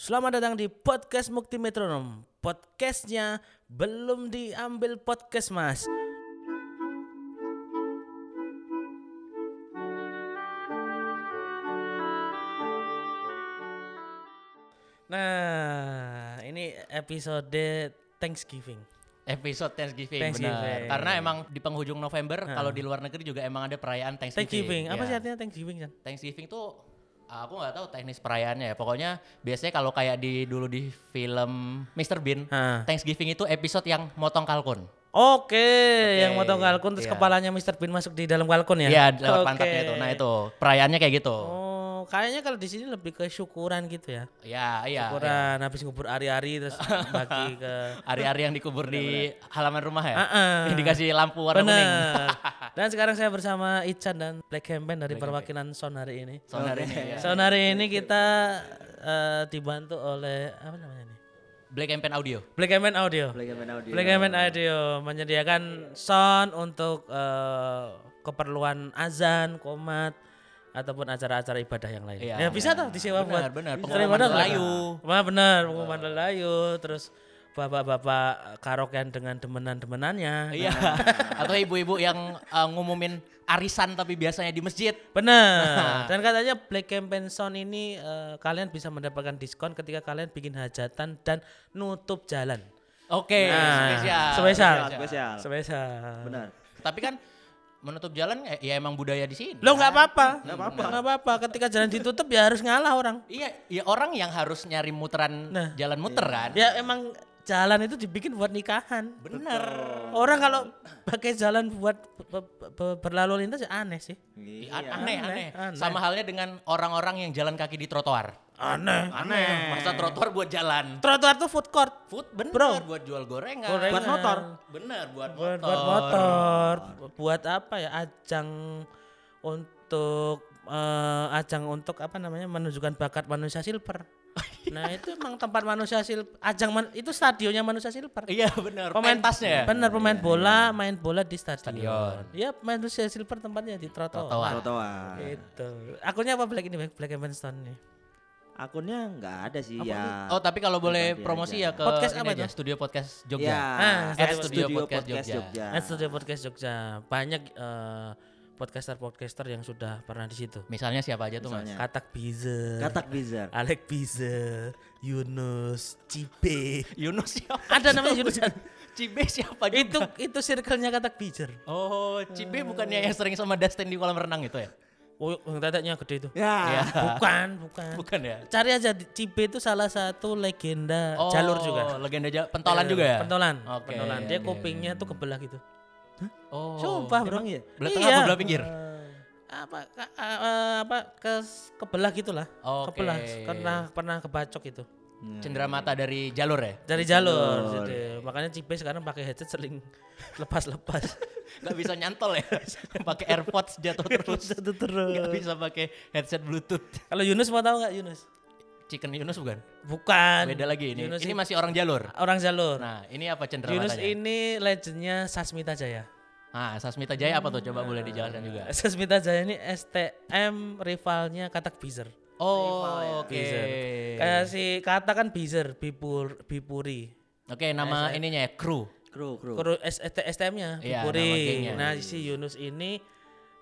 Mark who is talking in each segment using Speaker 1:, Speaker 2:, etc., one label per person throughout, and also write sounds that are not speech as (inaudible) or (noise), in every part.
Speaker 1: Selamat datang di podcast Mukti Metronom. Podcastnya belum diambil podcast mas. Nah, ini episode Thanksgiving.
Speaker 2: Episode Thanksgiving,
Speaker 1: Thanksgiving.
Speaker 2: benar. Karena emang di penghujung November kalau di luar negeri juga emang ada perayaan Thanksgiving.
Speaker 1: Thanksgiving, apa
Speaker 2: Ya.
Speaker 1: sih artinya Thanksgiving kan?
Speaker 2: Thanksgiving tuh aku nggak tahu teknis perayaannya ya. Pokoknya biasanya kalau kayak di dulu di film Mr. Bean,
Speaker 1: Hah.
Speaker 2: Thanksgiving itu episode yang motong kalkun.
Speaker 1: Oke, yang motong kalkun terus
Speaker 2: iya.
Speaker 1: kepalanya Mr. Bean masuk di dalam kalkun ya?
Speaker 2: Iya, lewat
Speaker 1: Oke.
Speaker 2: pantatnya itu. Nah, itu perayaannya kayak gitu.
Speaker 1: Oh, kayaknya kalau di sini lebih ke syukuran gitu ya.
Speaker 2: Ya, iya.
Speaker 1: Syukuran habis ngubur ari-ari terus (laughs) bagi ke
Speaker 2: Hari-hari yang dikubur di halaman rumah ya.
Speaker 1: Heeh.
Speaker 2: Yang dikasih lampu warna kuning.
Speaker 1: Benar. (laughs) dan sekarang saya bersama Ican dan Black Campaign dari perwakilan Son hari ini.
Speaker 2: Soal hari ini ya.
Speaker 1: Son hari ini kita eh, dibantu oleh apa namanya ini?
Speaker 2: Black Pen Audio.
Speaker 1: Black Campaign Audio.
Speaker 3: Black and Audio.
Speaker 1: Black Campaign Audio menyediakan sound untuk eh, keperluan azan, komat ataupun acara-acara ibadah yang lain.
Speaker 2: Iya,
Speaker 1: ya bisa
Speaker 2: iya.
Speaker 1: tuh disewa
Speaker 2: Benar,
Speaker 1: buat
Speaker 2: benar.
Speaker 1: acara
Speaker 2: Pengumuman? Lelayu.
Speaker 1: Wah benar, pengumuman lelayu terus bapak-bapak karaokean dengan demenan-demenannya.
Speaker 2: Iya. (laughs) Atau ibu-ibu yang uh, ngumumin arisan tapi biasanya di masjid.
Speaker 1: Benar. Dan katanya Black Campaign Sound ini eh, kalian bisa mendapatkan diskon ketika kalian bikin hajatan dan nutup jalan.
Speaker 2: Oke,
Speaker 1: Nah,
Speaker 2: spesial.
Speaker 1: spesial.
Speaker 3: Spesial.
Speaker 1: Spesial.
Speaker 3: Benar.
Speaker 2: Tapi kan menutup jalan ya, ya emang budaya di sini.
Speaker 1: Lo nggak apa-apa.
Speaker 3: Nggak apa-apa.
Speaker 1: Nggak apa-apa. Ketika jalan ditutup ya harus ngalah orang.
Speaker 2: Iya, ya orang yang harus nyari muteran
Speaker 1: Nah.
Speaker 2: jalan muter kan.
Speaker 1: Ya emang jalan itu dibikin buat nikahan.
Speaker 2: Bener.
Speaker 1: Orang kalau pakai jalan buat be- be- berlalu lintas ya aneh sih.
Speaker 2: Iya, aneh, aneh,
Speaker 1: aneh.
Speaker 2: Sama halnya dengan orang-orang yang jalan kaki di trotoar.
Speaker 1: Aneh.
Speaker 2: Aneh. Masa trotoar buat jalan.
Speaker 1: Trotoar tuh food court.
Speaker 2: Food bener
Speaker 1: Bro.
Speaker 2: buat jual gorengan.
Speaker 1: Gorengan.
Speaker 3: Buat motor.
Speaker 2: Bener buat
Speaker 1: buat,
Speaker 2: motor.
Speaker 1: buat motor, buat apa ya? Ajang untuk eh, ajang untuk apa namanya? menunjukkan bakat manusia silver. (laughs) nah, itu emang tempat manusia silver. Ajang man- itu stadionnya manusia silver.
Speaker 2: Iya bener.
Speaker 1: Pemain
Speaker 2: Pentasnya ya.
Speaker 1: Bener pemain bola, main bola di stadion.
Speaker 2: Stadion.
Speaker 1: Iya, manusia silver tempatnya di trotoar.
Speaker 2: Trotoar.
Speaker 1: Itu. Akunnya apa Black ini Black, Black Stone nih?
Speaker 3: Akunnya nggak ada sih ya.
Speaker 2: Oh tapi kalau boleh promosi
Speaker 3: aja.
Speaker 2: ya ke
Speaker 1: Podcast apa
Speaker 2: aja? Studio Podcast Jogja.
Speaker 3: Ya,
Speaker 1: Ah,
Speaker 3: at
Speaker 2: Studio Podcast Jogja.
Speaker 1: At Studio Podcast Jogja. Banyak eh, podcaster-podcaster yang sudah pernah di situ.
Speaker 2: Misalnya siapa aja tuh mas?
Speaker 1: Katak Bizer.
Speaker 3: Katak Bizar.
Speaker 1: Alek Bizer, Yunus, Cibe. (laughs)
Speaker 2: Yunus siapa?
Speaker 1: Ada namanya Yunus. kan? (laughs)
Speaker 2: Cibe siapa juga?
Speaker 1: itu itu circle-nya Katak Bizer.
Speaker 2: Oh, Cibe bukannya yang sering sama Dustin di kolam renang itu ya?
Speaker 1: Oh, yang teteknya gede itu.
Speaker 3: Ya.
Speaker 1: Bukan, bukan.
Speaker 2: Bukan ya?
Speaker 1: Cari aja di- Cibe itu salah satu legenda
Speaker 2: Oh,
Speaker 1: jalur juga.
Speaker 2: legenda ja- pentolan juga ya?
Speaker 1: Pentolan.
Speaker 2: Oke,
Speaker 1: pentolan. Dia kupingnya tuh kebelah gitu.
Speaker 2: Oh.
Speaker 1: Sumpah, Bro.
Speaker 3: Iya?
Speaker 2: Belah tengah apa belah pinggir?
Speaker 1: apa ka- eh, apa ke kebelah gitulah.
Speaker 2: Oke.
Speaker 1: Kebelah. Pernah pernah kebacok itu.
Speaker 2: Cendera mata dari jalur ya?
Speaker 1: Dari jalur. Jadi, makanya Cibe sekarang pakai headset sering (laughs) lepas-lepas. (laughs)
Speaker 2: Gak bisa nyantol ya? (laughs) pakai AirPods jatuh terus.
Speaker 1: Itu terus.
Speaker 2: Gak bisa pakai headset Bluetooth.
Speaker 1: Kalau Yunus mau tahu nggak Yunus?
Speaker 2: Chicken Yunus bukan?
Speaker 1: Bukan.
Speaker 2: Beda lagi ini.
Speaker 1: Yunus
Speaker 2: ini masih orang jalur.
Speaker 1: orang jalur.
Speaker 2: Nah, ini apa cendera
Speaker 1: Yunus
Speaker 2: matanya?
Speaker 1: ini legendnya Sasmita Jaya.
Speaker 2: Ah, Sasmita Jaya apa tuh? Coba boleh dijelaskan juga.
Speaker 1: Sasmita Jaya ini STM rivalnya Katak Bizer.
Speaker 2: Oh, oke.
Speaker 1: Bizer. Kayak si Kata kan Bizer, Bipur, Bipuri.
Speaker 2: Oke, nama ininya ya kru.
Speaker 3: Kru, kru.
Speaker 1: Kuru STM-nya
Speaker 2: Iya,
Speaker 1: Bipuri.
Speaker 2: gengnya.
Speaker 1: Nah, si Yunus ini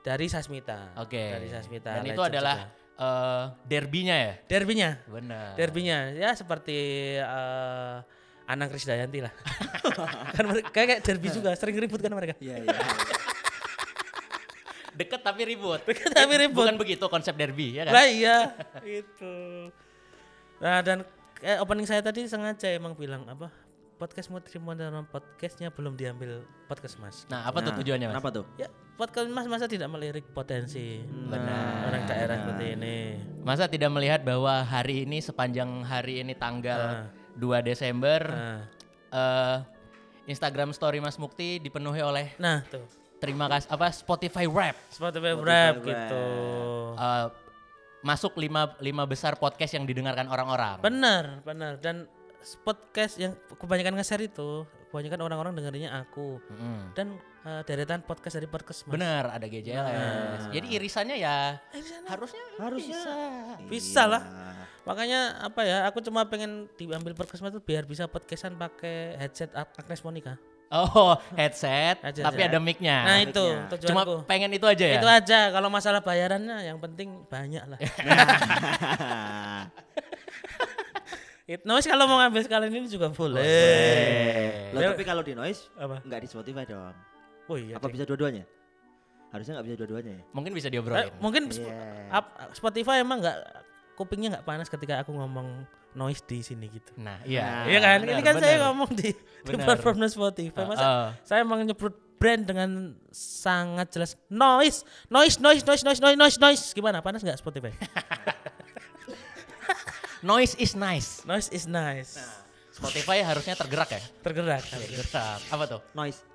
Speaker 1: dari Sasmita.
Speaker 2: Oke.
Speaker 1: Dari Sasmita.
Speaker 2: Dan itu adalah
Speaker 1: juga.
Speaker 2: eh, derbynya ya?
Speaker 1: derbynya.
Speaker 2: Benar.
Speaker 1: Derbynya ya seperti eh, Anang Krisdayanti lah. (laughs) kan mereka kayak derby juga, sering ribut kan mereka.
Speaker 3: Iya, iya.
Speaker 2: Deket tapi ribut.
Speaker 1: Deket tapi ribut.
Speaker 2: Bukan begitu konsep derby ya kan?
Speaker 1: Lah iya, itu. Nah, dan eh, opening saya tadi sengaja emang bilang apa? Podcast Mutri Modern podcastnya belum diambil podcast Mas.
Speaker 2: Nah, apa tuh
Speaker 3: Nah,
Speaker 2: tujuannya, Mas?
Speaker 3: Kenapa tuh?
Speaker 1: Ya, podcast Mas masa tidak melirik potensi
Speaker 2: Benar.
Speaker 1: orang daerah seperti ini.
Speaker 2: Masa tidak melihat bahwa hari ini sepanjang hari ini tanggal 2 Desember
Speaker 1: Nah,
Speaker 2: eh, Instagram story Mas Mukti dipenuhi oleh
Speaker 1: nah tuh.
Speaker 2: Terima kasih apa Spotify Rap.
Speaker 1: Spotify
Speaker 3: Spotify
Speaker 1: Rap
Speaker 3: Rap.
Speaker 1: gitu.
Speaker 2: Eh, masuk lima, lima besar podcast yang didengarkan orang-orang.
Speaker 1: Benar, benar. Dan podcast yang kebanyakan nge-share itu, kebanyakan orang-orang dengerinnya aku.
Speaker 2: Mm-mm.
Speaker 1: Dan eh, deretan podcast dari podcast Mas.
Speaker 2: Bener, ada GJLS. Jadi irisannya ya harusnya
Speaker 3: Harusnya
Speaker 1: Bisa lah.
Speaker 3: Iya.
Speaker 1: Makanya apa ya? Aku cuma pengen diambil perkesma itu biar bisa podcastan pakai headset Ag- Agnes Monica.
Speaker 2: Oh, headset,
Speaker 1: Headset,
Speaker 2: tapi ada mic-nya.
Speaker 1: Nah itu
Speaker 3: mic-nya.
Speaker 2: Cuma
Speaker 1: tujuanku.
Speaker 2: pengen itu aja ya.
Speaker 1: Itu aja. Kalau masalah bayarannya yang penting banyak lah. (laughs) It noise kalau mau ngambil sekalian ini juga boleh.
Speaker 3: Loh, tapi kalau di noise
Speaker 1: Apa?
Speaker 3: nggak di Spotify dong.
Speaker 1: Oh iya.
Speaker 3: Apa
Speaker 1: deh.
Speaker 3: bisa dua-duanya? Harusnya nggak bisa dua-duanya ya.
Speaker 2: Mungkin bisa
Speaker 1: Eh,
Speaker 2: diobrolin.
Speaker 1: mungkin Sp-
Speaker 3: Iya.
Speaker 1: ap- Spotify emang nggak kupingnya nggak panas ketika aku ngomong noise di sini gitu.
Speaker 2: Nah, iya.
Speaker 3: Nah,
Speaker 1: Iya kan?
Speaker 2: benar,
Speaker 1: ini kan saya
Speaker 2: benar.
Speaker 1: ngomong di, di platform Spotify. Masa
Speaker 2: Heeh.
Speaker 1: saya emang nyebut brand dengan sangat jelas noise, noise, noise, noise, noise, noise, noise, noise. Gimana? Panas nggak Spotify? (laughs)
Speaker 2: Noise is nice.
Speaker 1: noise is nice.
Speaker 2: Spotify harusnya tergerak ya.
Speaker 1: Tergerak.
Speaker 2: Tergerak. Apa tuh?
Speaker 3: Noise. (laughs)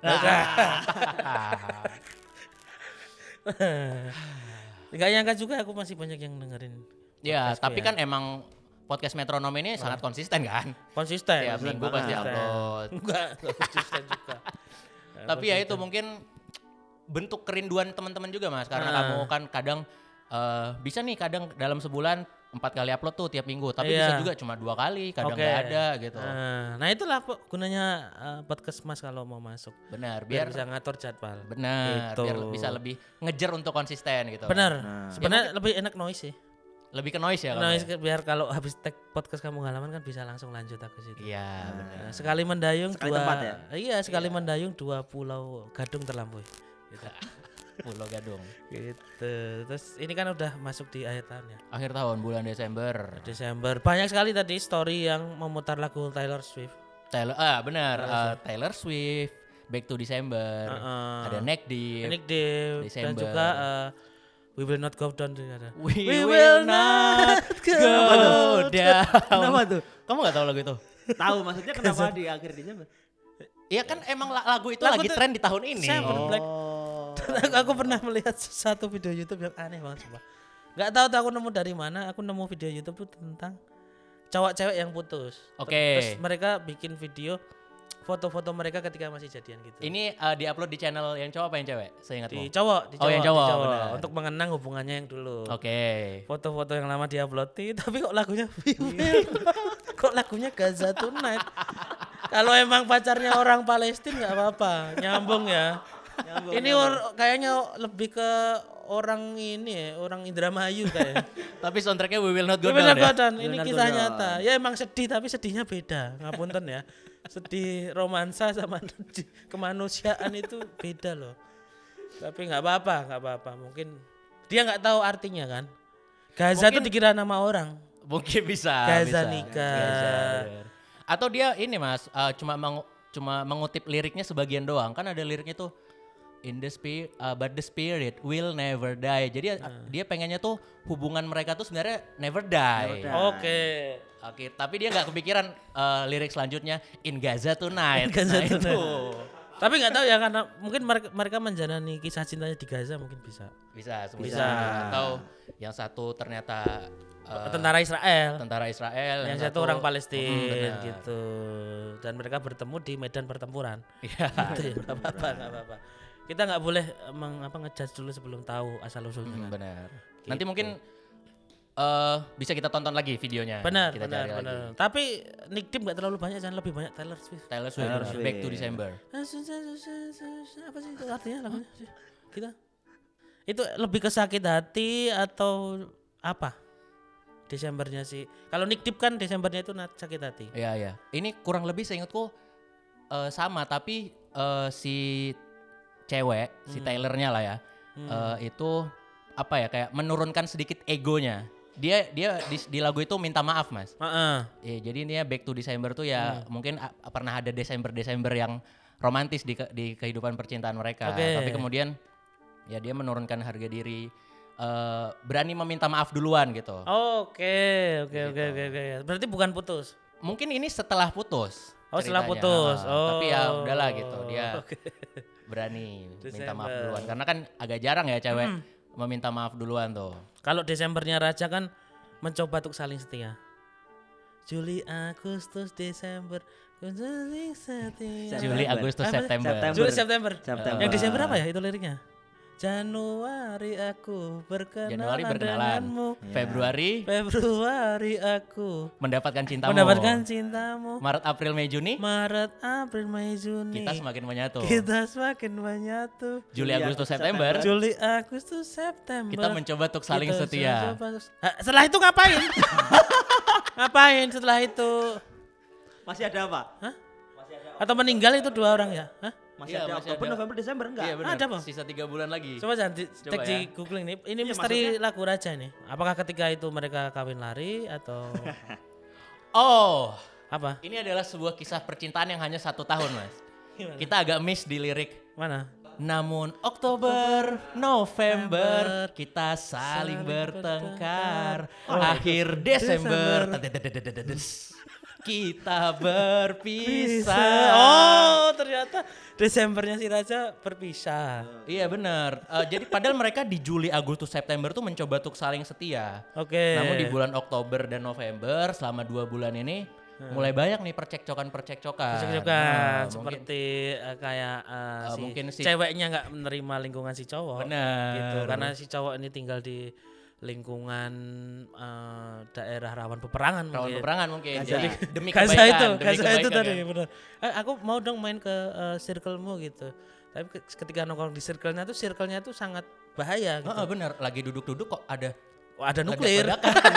Speaker 1: Nggak nyangka juga aku masih banyak yang dengerin.
Speaker 2: Ya, tapi
Speaker 1: ya.
Speaker 2: kan emang podcast metronom ini sangat konsisten kan.
Speaker 1: Konsisten.
Speaker 2: Tiap
Speaker 1: konsisten
Speaker 2: minggu pasti upload. (laughs)
Speaker 1: Enggak, konsisten juga. (laughs)
Speaker 2: Tapi ya itu
Speaker 1: konsisten.
Speaker 2: mungkin bentuk kerinduan teman-teman juga mas, karena
Speaker 1: Ah.
Speaker 2: kamu kan kadang eh, bisa nih kadang dalam sebulan empat kali upload tuh tiap minggu, tapi
Speaker 1: Iya.
Speaker 2: bisa juga cuma dua kali, kadang nggak ada gitu.
Speaker 1: Nah, nah itulah gunanya eh, podcast Mas kalau mau masuk.
Speaker 2: Benar,
Speaker 1: Biar,
Speaker 2: biar
Speaker 1: bisa ngatur jadwal.
Speaker 2: benar,
Speaker 1: Gitu.
Speaker 2: biar bisa lebih ngejar untuk konsisten gitu.
Speaker 1: Benar.
Speaker 3: Nah.
Speaker 1: Sebenarnya lebih enak noise sih.
Speaker 2: Lebih ke noise ya kalau
Speaker 1: noise
Speaker 2: ya?
Speaker 1: ke- biar kalau habis tag podcast kamu halaman kan bisa langsung lanjut aku situ.
Speaker 2: Iya, benar.
Speaker 1: Nah, sekali mendayung
Speaker 3: Sekali
Speaker 1: dua
Speaker 3: tempat ya?
Speaker 1: Iya, sekali mendayung dua pulau gadung terlampaui. Gitu. (laughs)
Speaker 2: Pulau Gadung.
Speaker 1: gitu. Terus ini kan udah masuk di akhir tahun ya.
Speaker 2: Akhir tahun bulan Desember.
Speaker 1: Desember. Banyak sekali tadi story yang memutar lagu Taylor Swift.
Speaker 2: Taylor, ah benar, eh, Taylor Swift, Back to December,
Speaker 1: Heeh.
Speaker 2: ada Neck Deep,
Speaker 1: Nick Deep dan
Speaker 2: Desember.
Speaker 1: juga eh, We Will Not Go Down ada.
Speaker 2: We, will not go down.
Speaker 3: Kenapa tuh?
Speaker 2: Kamu gak tahu lagu itu?
Speaker 3: Tahu maksudnya kenapa di akhir Desember?
Speaker 2: Iya kan emang la- lagu itu
Speaker 1: Lagu
Speaker 2: lagi tren di tahun ini.
Speaker 1: Saya Seven Black.
Speaker 3: Oh.
Speaker 1: aku, (laughs) aku pernah melihat satu video YouTube yang aneh banget sumpah. Gak tahu tuh aku nemu dari mana, aku nemu video YouTube tuh tentang cowok cewek yang putus.
Speaker 2: Oke.
Speaker 1: Terus mereka bikin video foto-foto mereka ketika masih jadian gitu.
Speaker 2: Ini uh, diupload di channel yang cowok apa yang cewek? Saya ingat
Speaker 1: di cowok, di
Speaker 2: Oh,
Speaker 1: cowok,
Speaker 2: yang
Speaker 1: di
Speaker 2: cowok,
Speaker 1: untuk mengenang hubungannya yang dulu.
Speaker 2: Oke.
Speaker 1: Foto-foto yang lama diupload (laughs) tapi kok lagunya We (laughs) kok lagunya Gaza Tonight. Kalau emang pacarnya orang Palestina nggak apa-apa, nyambung ya. ini or- kayaknya lebih ke orang ini ya, orang Indramayu kayak. (laughs)
Speaker 2: Tapi soundtracknya We Will Not Go
Speaker 1: Bener
Speaker 2: Down ya?
Speaker 1: Ini
Speaker 3: Bener
Speaker 1: kisah nyata. Ya emang sedih tapi sedihnya beda. Ngapunten ya. Sedih romansa sama (laughs) kemanusiaan itu beda loh. Tapi nggak apa-apa, nggak apa-apa. Mungkin dia nggak tahu artinya kan. Gaza itu
Speaker 2: Mungkin-
Speaker 1: dikira nama orang.
Speaker 2: Mungkin bisa.
Speaker 1: Gaza
Speaker 2: bisa.
Speaker 1: nikah.
Speaker 2: Gaza. Atau dia ini mas, uh, cuma mengu- cuma mengutip liriknya sebagian doang. Kan ada liriknya tuh in the spirit, but the spirit will never die. Jadi uh, dia pengennya tuh hubungan mereka tuh sebenarnya never die.
Speaker 3: Never die.
Speaker 1: Oke.
Speaker 2: Oke, tapi dia nggak kepikiran uh, lirik selanjutnya in Gaza tonight.
Speaker 1: In Gaza
Speaker 2: Nah,
Speaker 1: Tonight.
Speaker 2: itu.
Speaker 1: Tapi nggak tahu ya karena mungkin mereka, mereka menjalani kisah cintanya di Gaza mungkin bisa.
Speaker 2: Bisa,
Speaker 1: Bisa.
Speaker 2: bisa. Atau yang satu ternyata uh,
Speaker 1: Tentara Israel.
Speaker 2: tentara Israel,
Speaker 1: yang satu orang
Speaker 2: Mm,
Speaker 1: Palestina
Speaker 2: benar.
Speaker 1: gitu dan mereka bertemu di medan pertempuran
Speaker 2: Iya.
Speaker 1: Gitu ya, apa-apa apa-apa kita nggak boleh emang apa ngejudge dulu sebelum tahu asal usulnya
Speaker 2: Hmm,
Speaker 1: kan.
Speaker 2: benar. Nanti mungkin eh bisa kita tonton lagi videonya.
Speaker 1: benar
Speaker 2: kita
Speaker 1: benar
Speaker 2: cari
Speaker 1: benar
Speaker 2: lagi.
Speaker 1: tapi Nick Deep nggak terlalu banyak jangan lebih banyak Taylor Swift
Speaker 2: Taylor Swift,
Speaker 3: Taylor. Swift.
Speaker 2: Back to December.
Speaker 1: apa sih itu artinya lagunya kita itu lebih ke sakit hati atau apa Desembernya sih kalau Nick Deep kan Desembernya itu nat- sakit hati
Speaker 2: Iya, iya. Ini kurang lebih seingatku eh, sama tapi eh, si cewek, si
Speaker 1: Hmm.
Speaker 2: Taylornya lah ya. eh, itu apa ya kayak menurunkan sedikit egonya. Dia dia di, di lagu itu minta maaf, Mas.
Speaker 1: Heeh.
Speaker 2: Ya, jadi dia back to December tuh ya
Speaker 1: Hmm.
Speaker 2: mungkin a- pernah ada Desember-Desember yang romantis di ke- di kehidupan percintaan mereka.
Speaker 1: Oke.
Speaker 2: Tapi kemudian ya dia menurunkan harga diri eh, berani meminta maaf duluan gitu.
Speaker 1: Oke, oke, oke, oke, oke. Berarti bukan putus.
Speaker 2: Mungkin ini setelah putus.
Speaker 1: Oh, setelah
Speaker 2: ceritanya.
Speaker 1: putus.
Speaker 2: Ah, Tapi ya
Speaker 1: Oh,
Speaker 2: udahlah gitu. Dia (laughs)
Speaker 1: oke.
Speaker 2: berani minta maaf
Speaker 1: Desember.
Speaker 2: duluan karena kan agak jarang ya cewek meminta maaf duluan tuh.
Speaker 1: Kalau Desembernya Raja kan mencoba untuk saling setia. Juli, Agustus, Desember.
Speaker 3: September.
Speaker 2: Juli, Agustus? September.
Speaker 3: September.
Speaker 1: Juli, September.
Speaker 3: September.
Speaker 1: Yang Desember apa ya itu liriknya? Januari aku berkenalan
Speaker 2: Januari berkenalan.
Speaker 1: denganmu.
Speaker 2: Februari
Speaker 1: Februari aku
Speaker 2: mendapatkan cintamu.
Speaker 1: mendapatkan cintamu.
Speaker 2: Maret, April, Mei, Juni
Speaker 1: Maret, April, Mei, Juni.
Speaker 2: kita semakin menyatu.
Speaker 1: Kita semakin menyatu.
Speaker 2: Juli,
Speaker 3: Juli,
Speaker 2: Agustus,
Speaker 3: Agustus,
Speaker 2: September
Speaker 1: Juli, Agustus, September.
Speaker 2: kita mencoba untuk saling
Speaker 1: Kita
Speaker 2: setia.
Speaker 1: mencoba setelah itu ngapain? (laughs) ngapain setelah itu?
Speaker 3: Masih ada apa?
Speaker 1: Hah? Atau meninggal itu dua orang ya? Hah?
Speaker 3: Masih
Speaker 2: Iya,
Speaker 3: ada
Speaker 2: masih
Speaker 3: Oktober,
Speaker 2: ada.
Speaker 3: November, Desember enggak?
Speaker 2: Iya benar.
Speaker 1: Ada, Bang.
Speaker 2: Sisa tiga bulan lagi.
Speaker 1: Coba jangan di,
Speaker 2: Coba
Speaker 1: cek di
Speaker 2: ya.
Speaker 1: googling nih. Ini
Speaker 3: Iya,
Speaker 1: misteri lagu raja nih. Apakah ketika itu mereka kawin lari atau (laughs)
Speaker 2: Oh,
Speaker 1: apa?
Speaker 2: ini adalah sebuah kisah percintaan yang hanya satu tahun, Mas.
Speaker 1: Gimana?
Speaker 2: Kita agak miss di lirik.
Speaker 1: Mana?
Speaker 2: Namun Oktober, November,
Speaker 1: November,
Speaker 2: kita saling
Speaker 1: saling
Speaker 2: bertengkar.
Speaker 1: Oh,
Speaker 2: Akhir Desember,
Speaker 1: Desember.
Speaker 2: tadadadadadadas, kita berpisah.
Speaker 1: Oh, ternyata Desembernya si Raja berpisah.
Speaker 2: Iya benar. Eh, jadi padahal mereka di Juli, Agustus, September tuh mencoba untuk saling setia.
Speaker 1: Oke.
Speaker 2: Namun di bulan Oktober dan November selama dua bulan ini mulai banyak nih percekcokan-percekcokan.
Speaker 1: Cocok-cocokan
Speaker 2: Nah, mungkin-
Speaker 1: seperti eh, kayak eh,
Speaker 2: Eh,
Speaker 1: si
Speaker 2: mungkin si-
Speaker 1: ceweknya nggak menerima lingkungan si cowok.
Speaker 2: Benar.
Speaker 1: Gitu. Karena si cowok ini tinggal di lingkungan eh, daerah rawan peperangan
Speaker 2: Rawan
Speaker 1: mungkin.
Speaker 2: peperangan mungkin.
Speaker 3: Gaza.
Speaker 2: Jadi demi
Speaker 1: Gaza
Speaker 2: kebaikan,
Speaker 1: itu,
Speaker 2: demi
Speaker 1: Gaza itu tadi
Speaker 2: kan.
Speaker 1: benar. Eh, aku mau dong main ke eh, circlemu gitu. Tapi ke- ketika nongkrong di circle-nya tuh circle-nya tuh sangat bahaya gitu.
Speaker 2: Heeh, benar. Lagi duduk-duduk kok ada
Speaker 1: Wah, ada nuklir.
Speaker 2: ledak-ledakan.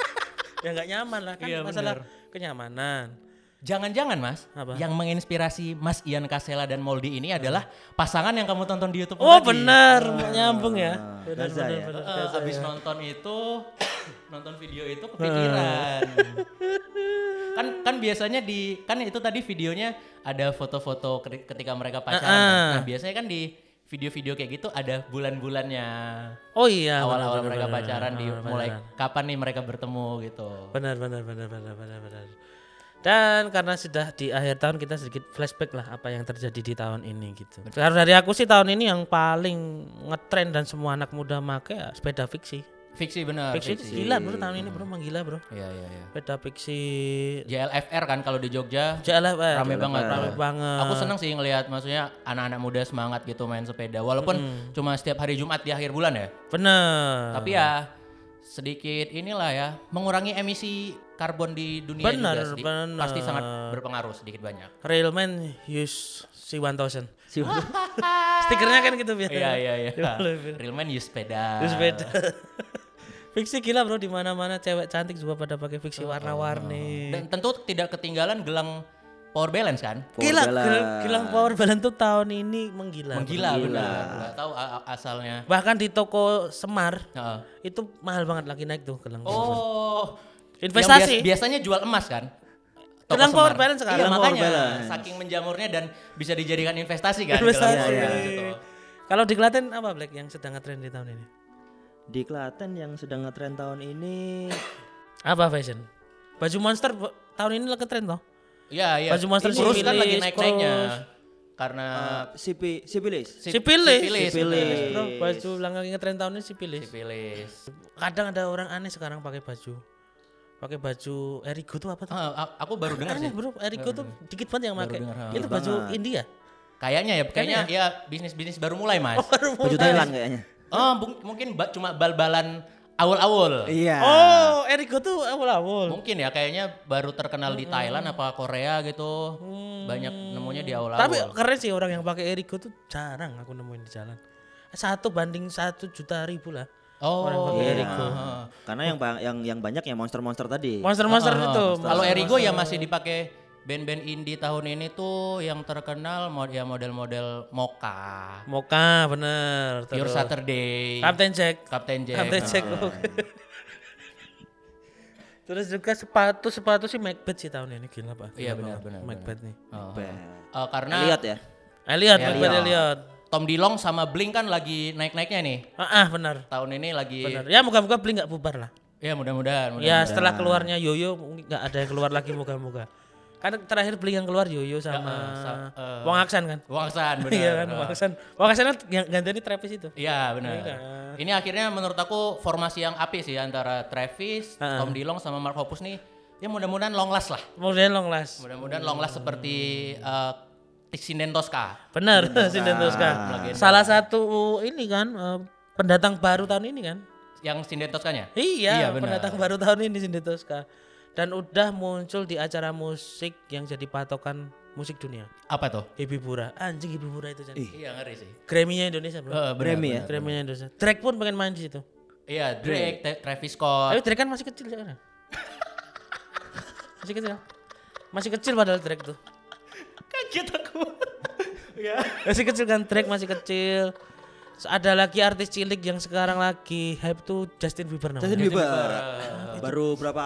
Speaker 2: (laughs)
Speaker 1: ya nggak nyaman lah kan
Speaker 2: Iya,
Speaker 1: masalah
Speaker 2: benar.
Speaker 1: kenyamanan.
Speaker 2: Jangan-jangan Mas,
Speaker 1: Apa?
Speaker 2: yang menginspirasi Mas Ian Kasela dan Moldi ini adalah pasangan yang kamu tonton di YouTube
Speaker 1: Oh
Speaker 2: tadi.
Speaker 1: benar, nyambung ya.
Speaker 3: Ah,
Speaker 1: Benar,
Speaker 3: Gaza
Speaker 1: benar,
Speaker 3: ya?
Speaker 1: benar,
Speaker 2: Eh,
Speaker 1: Gaza
Speaker 2: abis
Speaker 1: ya.
Speaker 2: nonton itu, (coughs) nonton video itu kepikiran. (laughs) kan kan biasanya di kan itu tadi videonya ada foto-foto keti- ketika mereka pacaran. kan.
Speaker 1: Ah, ah.
Speaker 2: Nah biasanya kan di video-video kayak gitu ada bulan-bulannya.
Speaker 1: Oh iya,
Speaker 2: Awal-awal mereka
Speaker 1: benar,
Speaker 2: pacaran
Speaker 1: benar,
Speaker 2: di
Speaker 1: benar,
Speaker 2: mulai
Speaker 1: benar.
Speaker 2: kapan nih mereka bertemu gitu.
Speaker 1: Benar, benar, benar, benar, benar, benar. Dan karena sudah di akhir tahun kita sedikit flashback lah apa yang terjadi di tahun ini gitu. Karena dari aku sih tahun ini yang paling ngetren dan semua anak muda make ya sepeda fiksi.
Speaker 2: Fiksi benar.
Speaker 1: Fiksi, itu gila bro tahun ini bro, emang gila bro.
Speaker 2: Iya iya iya.
Speaker 1: Sepeda fiksi
Speaker 2: JLFR kan kalau di Jogja
Speaker 1: JLFR.
Speaker 2: rame banget.
Speaker 1: Rame banget.
Speaker 2: Aku seneng sih ngelihat maksudnya anak-anak muda semangat gitu main sepeda. Walaupun cuma setiap hari Jumat di akhir bulan ya.
Speaker 1: Bener.
Speaker 2: Tapi ya sedikit inilah ya mengurangi emisi karbon di dunia
Speaker 1: Benar,
Speaker 2: juga sedi-
Speaker 1: benar.
Speaker 2: pasti sangat berpengaruh sedikit banyak.
Speaker 1: Railman use C1000.
Speaker 3: Si- (laughs) (laughs)
Speaker 1: Stikernya kan gitu biasa.
Speaker 2: Iya iya iya. (laughs) Real man use sepeda.
Speaker 1: Use sepeda. fiksi gila bro di mana-mana cewek cantik juga pada pakai fiksi warna-warni.
Speaker 2: Dan tentu tidak ketinggalan gelang power balance kan?
Speaker 3: Power
Speaker 1: Gila,
Speaker 3: balance.
Speaker 1: gila, gilang power balance tuh tahun ini menggila.
Speaker 2: Menggila
Speaker 3: Menggila.
Speaker 2: benar. Tahu asalnya.
Speaker 1: Bahkan di toko Semar
Speaker 2: Heeh.
Speaker 1: itu mahal banget lagi naik tuh gelang.
Speaker 2: Oh.
Speaker 1: Investasi.
Speaker 2: Yang bias- biasanya jual emas kan?
Speaker 1: Gelang power balance sekarang.
Speaker 2: Iya,
Speaker 3: Gelang power
Speaker 2: makanya
Speaker 3: balance.
Speaker 2: saking menjamurnya dan bisa dijadikan investasi kan.
Speaker 1: Investasi.
Speaker 2: power
Speaker 3: Iya,
Speaker 2: itu.
Speaker 1: Kalau di Klaten apa Black yang sedang ngetren di tahun ini?
Speaker 3: Di Klaten yang sedang ngetren tahun ini
Speaker 1: Apa fashion? Baju monster tahun ini lagi tren toh?
Speaker 2: Iya, iya.
Speaker 1: Baju monster
Speaker 2: Kurus kan lagi
Speaker 1: sipilis,
Speaker 2: naik-naiknya. Karena
Speaker 3: Sipi Sipilis.
Speaker 2: si-
Speaker 1: Sipilis.
Speaker 2: Sipilis.
Speaker 3: Sipilis.
Speaker 1: Bro, baju yang lagi ngetren tahun ini sipilis.
Speaker 2: Sipilis.
Speaker 1: Kadang ada orang aneh sekarang pakai baju. Pakai baju Erigo tuh apa tuh?
Speaker 2: Ah, a- aku baru dengar sih.
Speaker 1: bro, Erigo tuh dikit banget yang
Speaker 2: Baru
Speaker 1: pakai.
Speaker 2: ha.
Speaker 1: Itu baju
Speaker 3: banget.
Speaker 1: India.
Speaker 2: Kayaknya ya, kayaknya ya bisnis-bisnis baru mulai, Mas.
Speaker 3: Baju Thailand kayaknya.
Speaker 2: Oh, mungkin ba- cuma bal-balan awal-awal.
Speaker 3: Iya.
Speaker 1: Oh, Erigo tuh awal-awal.
Speaker 2: Mungkin ya kayaknya baru terkenal di Thailand apa Korea gitu. Banyak nemunya di awal-awal.
Speaker 1: Tapi keren sih orang yang pakai Erigo tuh jarang aku nemuin di jalan. Satu banding satu juta ribu lah.
Speaker 2: Oh,
Speaker 1: orang pakai
Speaker 2: iya.
Speaker 1: Erigo.
Speaker 3: Karena yang yang yang banyak ya monster-monster tadi.
Speaker 1: Monster-monster
Speaker 2: Ah,
Speaker 1: itu.
Speaker 2: Kalau Erigo ya masih dipakai band-band indie tahun ini tuh yang terkenal mod ya model-model Mocha,
Speaker 1: Moka bener. Terus
Speaker 2: Saturday,
Speaker 1: Captain Jack.
Speaker 2: Captain Jack.
Speaker 1: Captain Jack. Oke. (laughs) Terus juga sepatu sepatu sih Macbeth sih tahun ini gila pak.
Speaker 2: Iya, benar, benar,
Speaker 1: Macbeth nih.
Speaker 2: Oh.
Speaker 3: Band.
Speaker 2: Eh, karena
Speaker 3: Lihat ya.
Speaker 1: Elliot,
Speaker 2: Elliot.
Speaker 1: Macbeth Elliot.
Speaker 2: Tom Dilong sama Blink kan lagi naik-naiknya nih.
Speaker 1: Ah, ah, benar.
Speaker 2: Tahun ini lagi
Speaker 1: Benar. Ya moga-moga beli nggak bubar lah.
Speaker 2: Ya mudah-mudahan. mudah
Speaker 1: Ya setelah keluarnya Yoyo nggak ada yang keluar lagi moga-moga. Kan terakhir beli yang keluar Yoyo sama
Speaker 2: sa- eh,
Speaker 1: Wong Aksan kan.
Speaker 2: Wang San benar. (laughs)
Speaker 1: Iya kan
Speaker 2: Ah.
Speaker 1: Wong Aksan. Wong Aksan kan yang gantinya Travis itu.
Speaker 2: Iya benar.
Speaker 1: Iya.
Speaker 2: Ini akhirnya menurut aku formasi yang api sih antara Travis,
Speaker 1: Ah.
Speaker 2: Tom Dilong sama Mark Hoppus nih. Ya mudah-mudahan long last lah.
Speaker 1: Model long last.
Speaker 2: Mudah-mudahan long last seperti uh, Sinden Tosca.
Speaker 1: Benar, Sinden Tosca. Salah satu ini kan eh, pendatang baru tahun ini kan.
Speaker 2: Yang Sinden Toscanya?
Speaker 1: Iya,
Speaker 2: Iya,
Speaker 1: pendatang baru tahun ini Sinden Tosca. Dan udah muncul di acara musik yang jadi patokan musik dunia.
Speaker 2: Apa tuh?
Speaker 1: Hibibura. Anjing Hibibura itu Chan.
Speaker 2: Iya ngeri sih.
Speaker 1: Grammy-nya Indonesia, Bro.
Speaker 2: Benar,
Speaker 3: Grammy ya?
Speaker 1: Grammy-nya Indonesia. Drake pun pengen main di situ.
Speaker 2: Iya, Drake, Tra- Travis Scott.
Speaker 1: Tapi Drake kan masih kecil sekarang. (laughs) masih kecil. Masih kecil padahal Drake tuh.
Speaker 2: Kaget aku. (laughs) ya.
Speaker 1: Masih kecil kan Drake masih kecil. Terus Ada lagi artis cilik yang sekarang lagi hype tuh Justin Bieber namanya.
Speaker 3: Justin Bieber. Baru berapa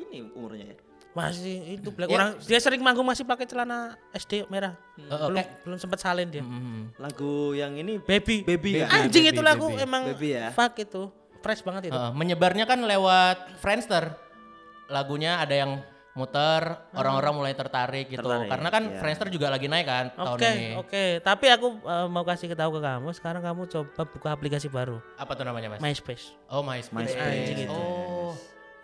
Speaker 3: ini umurnya ya?
Speaker 1: Masih itu black orang dia sering manggung masih pakai celana SD merah.
Speaker 2: Oh,
Speaker 1: belum belum sempat salin dia.
Speaker 2: Hmm.
Speaker 3: Lagu yang ini
Speaker 1: Baby.
Speaker 3: Baby?
Speaker 1: Anjing
Speaker 2: Baby,
Speaker 1: itu lagu
Speaker 2: Baby.
Speaker 1: emang
Speaker 3: Baby ya?
Speaker 1: fuck itu. Fresh banget itu.
Speaker 2: Eh, menyebarnya kan lewat Friendster. Lagunya ada yang muter, orang-orang mulai tertarik gitu.
Speaker 3: Tertarik,
Speaker 2: Karena kan
Speaker 3: iya.
Speaker 2: Friendster juga lagi naik kan tahun
Speaker 1: Oke,
Speaker 2: ini.
Speaker 1: oke. Tapi aku eh, mau kasih tahu ke kamu, sekarang kamu coba buka aplikasi baru,
Speaker 2: Apa tuh namanya, Mas?
Speaker 1: MySpace.
Speaker 2: oh, MySpace.
Speaker 3: MySpace.
Speaker 1: Anjing itu.
Speaker 2: Oh.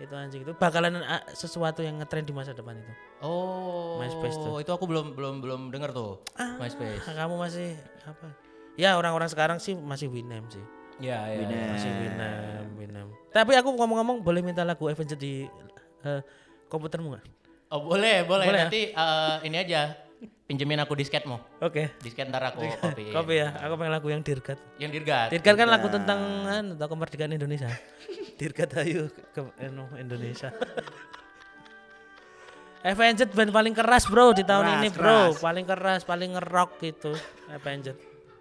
Speaker 1: Itu anjing itu bakalan ah, sesuatu yang ngetren di masa depan itu.
Speaker 2: Oh.
Speaker 1: MySpace tuh.
Speaker 2: Itu aku belum belum belum dengar tuh. MySpace.
Speaker 1: Ah, kamu masih apa? Ya orang-orang sekarang sih masih Winem sih.
Speaker 2: Ya, ya. ya.
Speaker 1: Masih Winem, Winem. Tapi aku ngomong-ngomong boleh minta lagu Avenger di eh, komputermu nggak?
Speaker 2: Oh, boleh, boleh.
Speaker 1: Boleh ya?
Speaker 2: Nanti eh, ini aja pinjemin aku disketmu.
Speaker 1: Oke.
Speaker 2: Disket ntar aku copy.
Speaker 1: Kopi ya, aku pengen lagu yang Dirgat.
Speaker 2: Yang dirgat.
Speaker 1: Dirgat kan lagu tentang anu, tentang kemerdekaan Indonesia. (laughs) Dirgat ayo ke anu, Indonesia. (laughs) Avenged band paling keras bro di tahun
Speaker 3: Keras,
Speaker 1: ini bro,
Speaker 3: keras.
Speaker 1: paling keras, paling ngerok gitu. Avenged.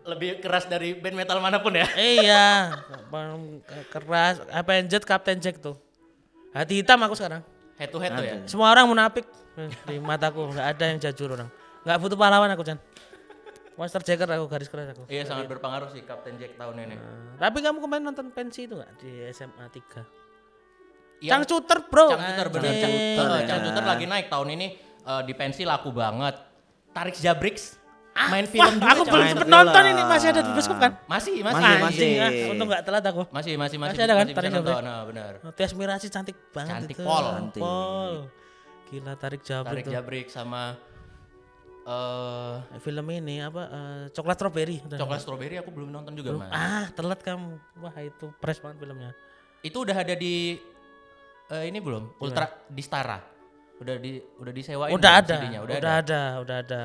Speaker 2: Lebih keras dari band metal mana pun ya. (laughs)
Speaker 1: iya, paling keras. Avenged Captain Jack tuh. Hati hitam aku sekarang.
Speaker 2: Head to head tuh ya.
Speaker 1: Semua orang munafik eh, di mataku, nggak ada yang jujur orang. Nggak butuh pahlawan aku Chan. Monster Jacker aku garis keras aku.
Speaker 2: Iya sangat berpengaruh sih Captain Jack tahun ini.
Speaker 1: Nah, Tapi kamu kemarin nonton pensi itu nggak di SMA 3?
Speaker 2: Yang
Speaker 1: Cangcuter bro.
Speaker 2: Cangcuter bener
Speaker 1: Anjing.
Speaker 2: Cangcuter.
Speaker 3: ya.
Speaker 2: Cangcuter lagi naik tahun ini eh, di pensi laku banget. Tarik Jabrix main film juga.
Speaker 1: Ah, Aku belum
Speaker 3: film.
Speaker 1: nonton ini masih ada di bioskop kan?
Speaker 2: Masih, masih.
Speaker 3: Masih,
Speaker 1: Anjing,
Speaker 3: masih.
Speaker 1: ah, untung nggak telat aku.
Speaker 2: Masih, masih, masih,
Speaker 1: Masih ada kan
Speaker 2: masih
Speaker 1: Tarik
Speaker 2: nonton. Nah, benar.
Speaker 1: Tias Miraji cantik banget
Speaker 2: Cantik,
Speaker 1: itu.
Speaker 2: Pol.
Speaker 3: Cantik.
Speaker 1: Pol. Gila tarik jabrik
Speaker 2: Tarik
Speaker 1: tuh.
Speaker 2: Jabrix sama eh
Speaker 1: Film ini apa? eh, Coklat Strawberry.
Speaker 2: Coklat Strawberry aku belum nonton juga, Mas.
Speaker 1: Ah, telat kamu. Wah, itu fresh banget filmnya.
Speaker 2: Itu udah ada di eh, ini belum? Ultra di Stara. Udah di udah disewain
Speaker 1: udah
Speaker 2: belum
Speaker 1: ada, udah,
Speaker 2: Udah, ada.
Speaker 1: ada, udah ada.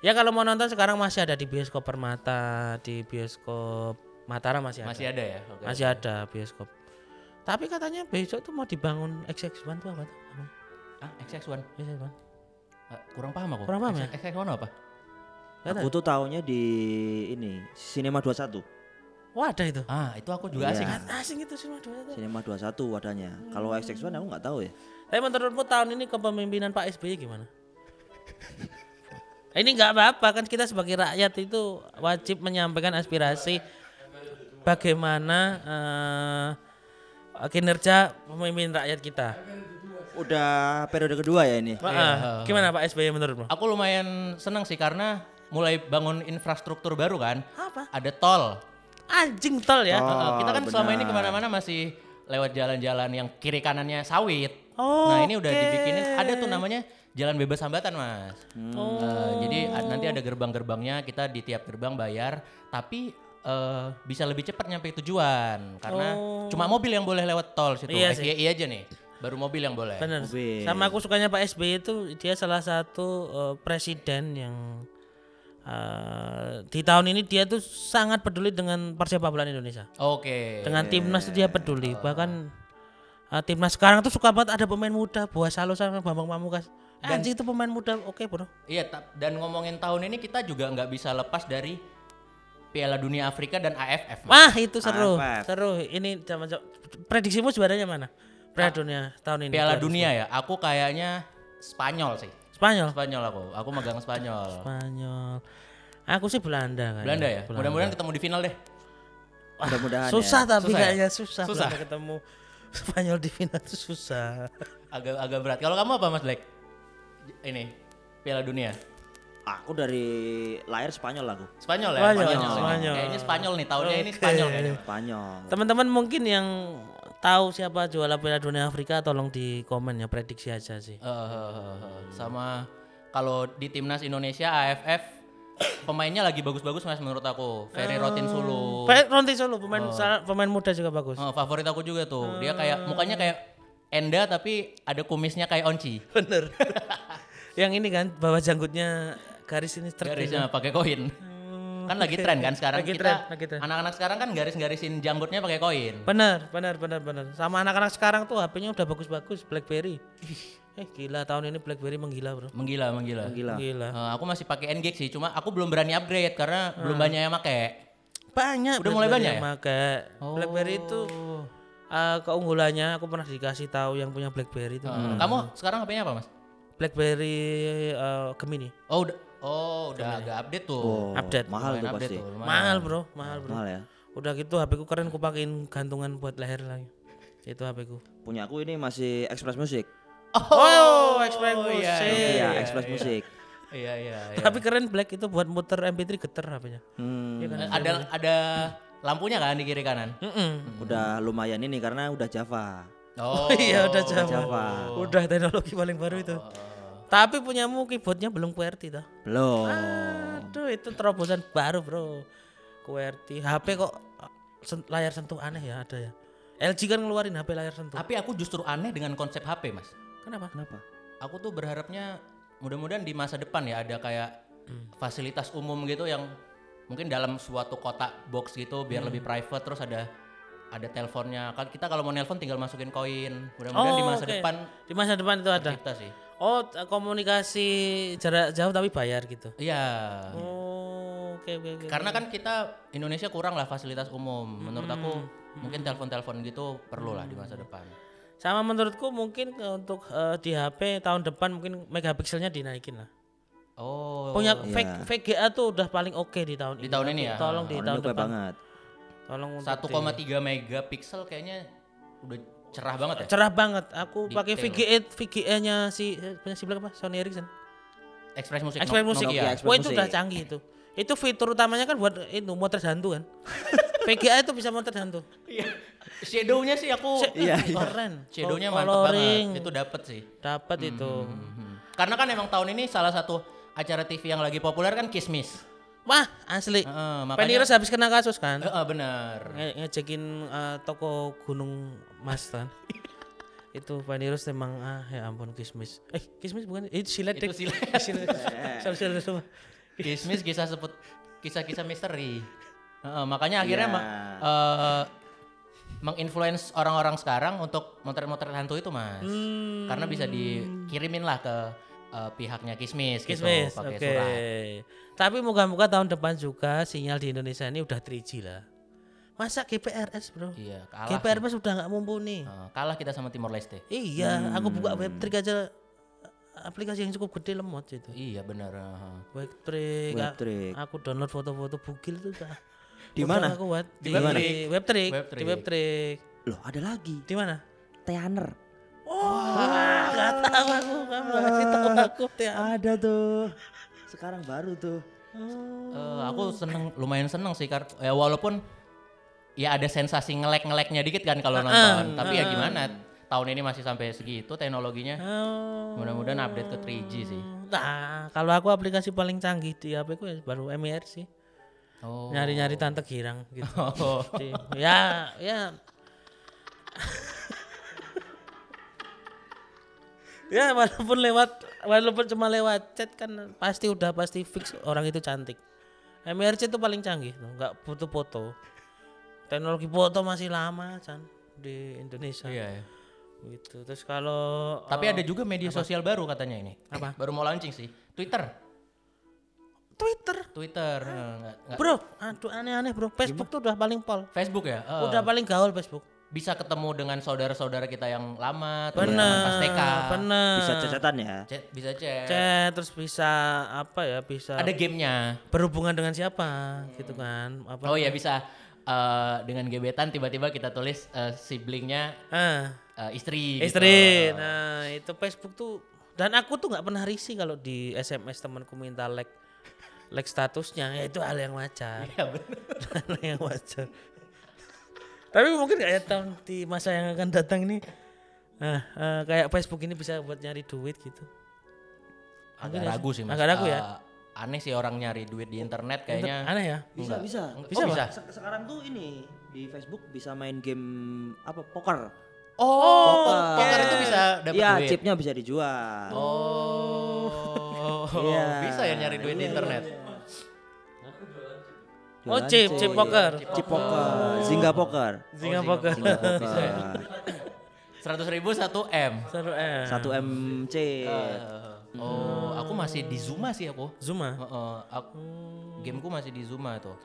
Speaker 1: Ya kalau mau nonton sekarang masih ada di bioskop Permata, di bioskop Mataram masih ada.
Speaker 2: Masih ada ya? Oke.
Speaker 1: Masih ada bioskop. Tapi katanya besok tuh mau dibangun XX1 tuh apa tuh?
Speaker 2: Ah, XX1.
Speaker 1: XX1.
Speaker 2: Ah, kurang paham aku.
Speaker 1: Kurang paham ya?
Speaker 2: XX1 apa?
Speaker 3: Aku tuh tahunya di ini Cinema 21.
Speaker 1: Wah ada itu.
Speaker 2: Ah, itu aku juga
Speaker 3: Iya.
Speaker 2: asing.
Speaker 1: Asing itu dua itu.
Speaker 3: Cinema 21 wadahnya. Kalau XX1 aku nggak tahu ya.
Speaker 1: Tapi menurutmu tahun ini kepemimpinan Pak SBY gimana? (laughs) ini nggak apa-apa kan kita sebagai rakyat itu wajib menyampaikan aspirasi bagaimana eh, kinerja pemimpin rakyat kita.
Speaker 3: Udah periode kedua ya ini.
Speaker 1: Wah, ah, gimana Pak SBY menurutmu?
Speaker 2: Aku lumayan senang sih karena mulai bangun infrastruktur baru kan.
Speaker 1: Apa?
Speaker 2: Ada tol.
Speaker 1: Anjing tol ya.
Speaker 3: Oh,
Speaker 2: Uh, kita kan selama ini
Speaker 3: benar.
Speaker 2: ke mana-mana masih lewat jalan-jalan yang kiri kanannya sawit.
Speaker 1: Oh,
Speaker 2: nah ini udah dibikinin, ada tuh namanya jalan bebas hambatan mas.
Speaker 1: Oh.
Speaker 2: Uh, jadi nanti ada gerbang-gerbangnya, kita di tiap gerbang bayar, tapi uh, bisa lebih cepat nyampe tujuan karena
Speaker 1: Oh.
Speaker 2: cuma mobil yang boleh lewat tol situ.
Speaker 1: Iya sih.
Speaker 2: FYI aja nih, baru mobil yang boleh.
Speaker 1: Bener.
Speaker 3: Mobil.
Speaker 1: Sama aku sukanya Pak SBY itu dia salah satu eh, presiden yang eh, di tahun ini dia tuh sangat peduli dengan persepak bolaan Indonesia.
Speaker 2: Oke.
Speaker 1: Dengan timnas tuh dia peduli. Bahkan eh, timnas sekarang tuh suka banget ada pemain muda, Buah Salo sama Bambang Pamungkas. Anjing itu pemain muda, oke bro.
Speaker 2: Iya, ta- dan ngomongin tahun ini kita juga nggak bisa lepas dari Piala Dunia Afrika dan AFF. Mas.
Speaker 1: Wah itu seru,
Speaker 3: Apa?
Speaker 1: seru. Ini zaman prediksimu juaranya mana? Piala Dunia tahun ini.
Speaker 2: Piala
Speaker 1: 2010.
Speaker 2: Dunia ya, aku kayaknya Spanyol sih.
Speaker 1: Spanyol.
Speaker 2: Spanyol aku, aku megang Spanyol.
Speaker 1: Spanyol. Aku sih Belanda kan.
Speaker 2: Belanda ya, mudah-mudahan ketemu di final deh.
Speaker 3: Mudah-mudahan
Speaker 1: Susah
Speaker 3: ya.
Speaker 1: tapi
Speaker 2: Susah ya?
Speaker 1: kayaknya susah,
Speaker 2: Susah.
Speaker 1: Belanda ketemu Spanyol di final itu susah.
Speaker 2: Agak agak berat. Kalau kamu apa Mas Black? Ini Piala Dunia.
Speaker 3: Aku dari lahir Spanyol aku.
Speaker 2: Spanyol ya?
Speaker 1: Spanyol, Spanyol.
Speaker 2: Kayaknya Spanyol nih, tahunnya ini Spanyol kayaknya.
Speaker 3: Spanyol.
Speaker 1: Teman-teman mungkin yang tahu siapa juara Piala Dunia Afrika tolong di komen ya prediksi aja sih.
Speaker 2: Eh. sama kalau di timnas Indonesia AFF pemainnya lagi bagus-bagus mas menurut aku. Ferry Rotin Sulu.
Speaker 1: Pe- Ronti Solo pemain sa- pemain muda juga bagus.
Speaker 2: Oh, favorit aku juga tuh. Dia kayak mukanya kayak Enda tapi ada kumisnya kayak Onci. (laughs)
Speaker 1: Bener. yang ini kan bawah janggutnya garis ini straight
Speaker 2: Garisnya pakai koin. Kan lagi tren kan sekarang
Speaker 1: Lagi
Speaker 2: kita
Speaker 1: tren,
Speaker 2: anak-anak sekarang kan garis-garisin janggutnya pakai koin.
Speaker 1: Bener, bener, bener, bener. Sama anak-anak sekarang tuh HP-nya udah bagus-bagus, BlackBerry. eh gila tahun ini BlackBerry menggila bro.
Speaker 2: Menggila, menggila.
Speaker 3: Gila.
Speaker 1: Gila.
Speaker 2: Eh, aku masih pakai NGX sih, cuma aku belum berani upgrade karena belum banyak yang pakai.
Speaker 1: Banyak.
Speaker 2: Udah mulai banyak
Speaker 1: yang pakai. BlackBerry itu eh, keunggulannya aku pernah dikasih tahu yang punya BlackBerry itu.
Speaker 2: Eh, Kamu sekarang HP-nya apa, Mas?
Speaker 1: BlackBerry eh, Gemini.
Speaker 2: Oh, udah Oh, udah agak update tuh.
Speaker 3: Oh,
Speaker 1: Update.
Speaker 3: mahal tuh pasti.
Speaker 2: tuh, lumayan.
Speaker 1: Mahal bro, mahal bro.
Speaker 3: Mahal ya.
Speaker 1: Udah gitu HP ku keren ku pakein gantungan buat leher lagi. Itu HP ku.
Speaker 3: Punya aku ini masih Express Music.
Speaker 1: Oh, Express
Speaker 2: iya,
Speaker 1: Music.
Speaker 3: Iya, Express Music.
Speaker 2: Iya, iya, iya.
Speaker 1: Tapi keren Black itu buat muter MP3 geter HP-nya.
Speaker 3: Hmm,
Speaker 1: Iya kan?
Speaker 2: Ada ada lampunya kan di kiri kanan?
Speaker 1: Mm-mm.
Speaker 3: udah lumayan ini karena udah Java.
Speaker 2: Oh, (laughs)
Speaker 1: iya udah Java.
Speaker 3: Java.
Speaker 1: Udah teknologi paling baru itu. Tapi punyamu keyboardnya belum QWERTY toh.
Speaker 3: Belum.
Speaker 1: Aduh itu terobosan baru bro. QWERTY. HP kok sen- layar sentuh aneh ya ada ya. LG kan ngeluarin HP layar sentuh.
Speaker 2: Tapi aku justru aneh dengan konsep HP, Mas.
Speaker 1: Kenapa?
Speaker 3: Kenapa?
Speaker 2: Aku tuh berharapnya mudah-mudahan di masa depan ya ada kayak fasilitas umum gitu yang mungkin dalam suatu kotak box gitu biar lebih private terus ada ada teleponnya. Kan kita kalau mau nelpon tinggal masukin koin. Mudah-mudahan di masa
Speaker 1: oke.
Speaker 2: depan
Speaker 1: Di masa depan itu ada.
Speaker 2: kita sih.
Speaker 1: Oh komunikasi jarak jauh tapi bayar gitu.
Speaker 2: Iya.
Speaker 1: Oh oke oke oke.
Speaker 2: Karena kan kita Indonesia kurang lah fasilitas umum. Menurut aku mungkin telepon-telepon gitu perlu lah di masa depan.
Speaker 1: Sama menurutku mungkin eh, untuk eh, di HP tahun depan mungkin megapikselnya dinaikin lah.
Speaker 2: Oh.
Speaker 1: Punya V- VGA tuh udah paling oke di tahun
Speaker 2: Di
Speaker 1: ini.
Speaker 2: tahun
Speaker 1: Tapi
Speaker 2: ini ya?
Speaker 1: Tolong di
Speaker 3: Tahun
Speaker 1: tahun depan.
Speaker 3: banget.
Speaker 1: Tolong untuk di-
Speaker 2: 1,3 megapiksel kayaknya udah cerah banget ya.
Speaker 1: cerah banget. Aku pakai. VGA VGA-nya si punya si apa? Sony Ericsson.
Speaker 2: Express Music.
Speaker 1: Express
Speaker 2: no-
Speaker 1: Music.
Speaker 3: Express
Speaker 1: Wah itu udah canggih itu. Itu fitur utamanya kan buat itu motret hantu kan. (laughs) VGA itu bisa motret hantu.
Speaker 2: Iya. Shadownya sih aku (laughs)
Speaker 3: Iya,
Speaker 1: Keren.
Speaker 2: shadownya mantap banget. Itu dapet sih.
Speaker 1: Dapat itu.
Speaker 2: Mhm. Karena kan emang tahun ini salah satu acara TV yang lagi populer kan Kismis.
Speaker 1: Wah, asli.
Speaker 2: Heeh, makanya
Speaker 1: Penirus habis kena kasus kan.
Speaker 2: Heeh, benar.
Speaker 1: Nge- ngecekin eh, toko Gunung Mas kan. (laughs) itu Penirus emang ah ya ampun kismis. Eh, kismis bukan itu silet
Speaker 2: Itu silet. (laughs)
Speaker 1: silet. (laughs) Sorry, sorry.
Speaker 2: Kismis kisah seput kisah-kisah misteri. Heeh, makanya akhirnya
Speaker 3: Iya.
Speaker 2: ma- eh, menginfluence orang-orang sekarang untuk motret-motret hantu itu, Mas.
Speaker 1: Hmm.
Speaker 2: Karena bisa dikirimin lah ke eh, pihaknya Kismis,
Speaker 1: Kismis.
Speaker 2: gitu pakai
Speaker 1: Oke.
Speaker 2: surat.
Speaker 1: Tapi moga-moga tahun depan juga sinyal di Indonesia ini udah 3G lah. Masa GPRS, Bro?
Speaker 2: Iya, kalah.
Speaker 1: GPRS sudah nggak mumpuni.
Speaker 2: Eh, kalah kita sama Timor Leste.
Speaker 1: Iya, aku buka webtrick aja aplikasi yang cukup gede lemot itu.
Speaker 2: Iya benar. heeh.
Speaker 1: Webtrick, a-
Speaker 3: Webtrick.
Speaker 1: aku download foto-foto bugil tuh dah. (laughs)
Speaker 3: Di
Speaker 1: Udah
Speaker 3: mana?
Speaker 1: Aku buat di,
Speaker 2: mana?
Speaker 1: di webtrick, di
Speaker 2: Webtrick.
Speaker 1: webtrick.
Speaker 3: Loh, ada lagi.
Speaker 1: Di mana?
Speaker 3: Teaner.
Speaker 1: Wah, nggak tahu aku, kamu kasih tahu aku ya.
Speaker 3: Ada tuh. Sekarang baru tuh.
Speaker 2: Eh, aku seneng, lumayan seneng sih kar ya walaupun ya ada sensasi ngelek-ngeleknya dikit kan kalau nonton. Tapi ya gimana? Tahun ini masih sampai segitu teknologinya.
Speaker 1: Oh.
Speaker 2: Mudah-mudahan update ke 3G sih.
Speaker 1: Nah, kalau aku aplikasi paling canggih di HP ku ya baru MIR sih.
Speaker 2: Oh.
Speaker 1: Nyari-nyari tante girang gitu. (laughs)
Speaker 2: Oh.
Speaker 1: Ya, ya. (laughs) ya walaupun lewat walaupun cuma lewat chat kan pasti udah pasti fix orang itu cantik. MRC itu paling canggih nggak butuh foto. Teknologi foto masih lama kan di Indonesia.
Speaker 2: Iya. ya.
Speaker 1: Gitu. Terus kalau
Speaker 2: Tapi
Speaker 1: eh,
Speaker 2: ada juga media sosial baru katanya ini.
Speaker 1: Apa?
Speaker 2: Baru mau launching sih. Twitter.
Speaker 1: Twitter,
Speaker 2: Twitter. eh, nggak-
Speaker 1: bro, aduh aneh-aneh bro. Facebook tuh udah paling pol,
Speaker 2: Facebook ya. eh,
Speaker 1: udah paling gaul Facebook.
Speaker 2: Bisa ketemu dengan saudara-saudara kita yang lama,
Speaker 1: Bener,
Speaker 2: pas TK.
Speaker 1: bener.
Speaker 3: Bisa cacatan ya.
Speaker 2: Chat- bisa chat.
Speaker 1: Chat terus bisa apa ya bisa
Speaker 2: Ada gamenya.
Speaker 1: berhubungan dengan siapa gitu kan apa
Speaker 2: Oh ya bisa eh, dengan gebetan tiba-tiba kita tulis eh, siblingnya
Speaker 1: ah
Speaker 2: eh, istri. gitu.
Speaker 1: istri nah itu Facebook tuh dan aku tuh nggak pernah risih kalau di SMS temanku minta like like statusnya ya itu hal yang wajar
Speaker 2: Iya bener. (laughs)
Speaker 1: hal yang wajar tapi mungkin ya tahun di masa yang akan datang ini nah eh, kayak Facebook ini bisa buat nyari duit gitu
Speaker 2: Agak
Speaker 1: Mungkin ya
Speaker 2: ragu sih mas.
Speaker 1: agak ragu ya
Speaker 2: Eh, aneh sih orang nyari duit di internet kayaknya.
Speaker 1: Aneh ya?
Speaker 3: Bisa, bisa.
Speaker 2: Bisa, bisa.
Speaker 3: Se- Sekarang tuh ini di Facebook bisa main game apa poker.
Speaker 2: Oh,
Speaker 3: Poker.
Speaker 2: poker itu bisa dapat
Speaker 3: Iya,
Speaker 2: duit.
Speaker 3: chipnya bisa dijual.
Speaker 2: Oh,
Speaker 3: Iya.
Speaker 2: bisa ya nyari duit di internet.
Speaker 1: Oh,
Speaker 3: Jualan
Speaker 1: chip, chip poker.
Speaker 3: Chip poker, Zynga poker.
Speaker 1: Singa poker.
Speaker 3: Zynga poker. (laughs)
Speaker 2: Seratus ribu satu m.
Speaker 1: Seru eh.
Speaker 3: 1 MC.
Speaker 2: Oh, aku masih di Zuma sih aku.
Speaker 1: Zuma.
Speaker 2: Heeh, aku, gameku masih di Zuma tuh.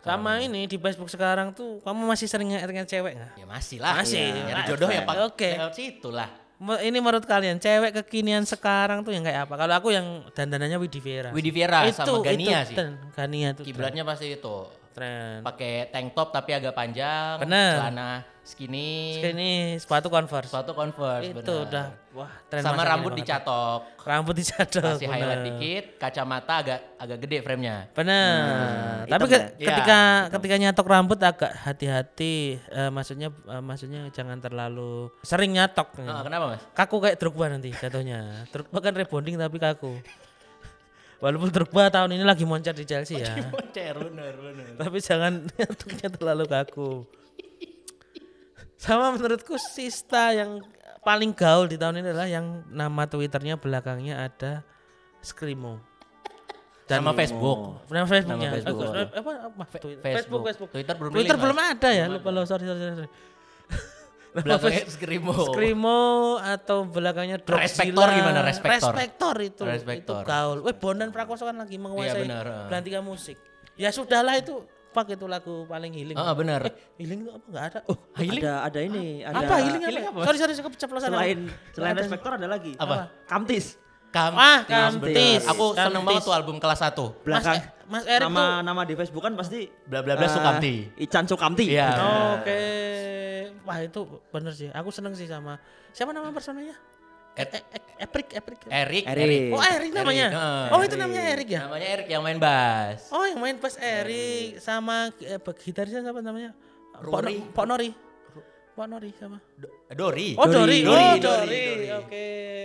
Speaker 1: Sama ini di Facebook sekarang tuh kamu masih sering nge cewek nggak?
Speaker 2: Ya masih lah.
Speaker 1: Masih.
Speaker 2: Nyari
Speaker 1: Nah,
Speaker 2: jodoh ya pak.
Speaker 1: Oke.
Speaker 2: Lewat situ lah.
Speaker 1: Ini menurut kalian cewek kekinian sekarang tuh yang kayak apa? Kalau aku yang dandanannya Widi Vera.
Speaker 2: Widi Vera sama Gania
Speaker 1: itu
Speaker 2: sih.
Speaker 1: Gania tuh
Speaker 2: Kiblatnya pasti itu.
Speaker 1: Tren.
Speaker 2: Pakai tank top tapi agak panjang.
Speaker 1: Bener.
Speaker 2: Celana skinny.
Speaker 1: Ini sepatu Converse.
Speaker 2: Sepatu Converse.
Speaker 1: itu
Speaker 2: bener.
Speaker 1: udah wah tren
Speaker 2: Sama rambut dicatok.
Speaker 1: Rambut dicatok.
Speaker 2: Kasih highlight dikit, kacamata agak agak gede frame-nya.
Speaker 1: Benar. Tapi
Speaker 3: hitam
Speaker 1: ke-
Speaker 2: ya?
Speaker 1: ketika
Speaker 2: Iya,
Speaker 1: ketika nyatok rambut agak hati-hati. Eh, maksudnya eh, maksudnya jangan terlalu sering nyatok.
Speaker 2: Ah, kenapa mas?
Speaker 1: Kaku kayak Drogba nanti jatuhnya. Drogba kan rebonding tapi kaku. Walaupun Drogba tahun ini lagi moncat di Chelsea ya.
Speaker 2: Moncer, bener bener.
Speaker 1: tapi jangan (laughs) nyatuknya terlalu kaku. Sama menurutku Sista yang paling gaul di tahun ini adalah yang nama Twitternya belakangnya ada Skrimo.
Speaker 2: Sama Facebook.
Speaker 1: Nama Facebooknya.
Speaker 3: Nama Facebook,
Speaker 1: apa, apa,
Speaker 2: Facebook.
Speaker 1: Facebook, Facebook.
Speaker 2: Twitter belum
Speaker 1: Twitter belum ada ya, lupa lo, sorry, sorry, sorry. Nama
Speaker 2: Belakangnya Skrimo.
Speaker 1: Skrimo atau belakangnya Dropzilla.
Speaker 2: Respektor gimana, Respektor?
Speaker 1: Respektor itu.
Speaker 2: Respektor.
Speaker 1: Itu gaul. Weh Bondan Prakoso kan lagi menguasai
Speaker 2: benar, ah.
Speaker 1: belantika musik. Ya sudahlah itu pak itu lagu paling healing.
Speaker 2: Ah, bener.
Speaker 1: Eh, healing itu apa enggak ada? Oh,
Speaker 3: Ada ada ini, ada
Speaker 1: apa healing apa?
Speaker 2: healing apa?
Speaker 1: Sorry sorry saya keceplosan.
Speaker 3: selain selain
Speaker 1: Ada-
Speaker 3: respektor ada lagi.
Speaker 2: Apa?
Speaker 3: Kamtis.
Speaker 2: Kam
Speaker 1: Ah,
Speaker 2: Kamtis.
Speaker 1: Kamtis.
Speaker 2: Aku seneng banget
Speaker 1: Kamtis.
Speaker 2: tuh album kelas 1.
Speaker 3: Belakang
Speaker 1: Mas, Mas Erik
Speaker 3: nama
Speaker 1: tuh
Speaker 3: nama di Facebook kan pasti
Speaker 2: Bla bla bla
Speaker 3: eh,
Speaker 2: Sukamti.
Speaker 3: Ican Sukamti.
Speaker 2: Iya.
Speaker 1: Oke. Wah itu bener sih. Aku seneng sih sama siapa nama personanya? E- E- Eprik, Eprik.
Speaker 2: Erik.
Speaker 3: Erik.
Speaker 1: Oh Erik namanya.
Speaker 2: heeh.
Speaker 1: Oh itu namanya Erik ya.
Speaker 2: Namanya Erik yang main bass.
Speaker 1: Oh yang main pas Erik sama eh, gitarisnya siapa namanya?
Speaker 2: Rory.
Speaker 1: Pak Nori. Pak Nori sama.
Speaker 2: Do- Dori.
Speaker 1: Oh Dori.
Speaker 3: Dori,
Speaker 1: Oh
Speaker 2: Dori,
Speaker 1: Dori.
Speaker 2: Dori.
Speaker 1: Oke.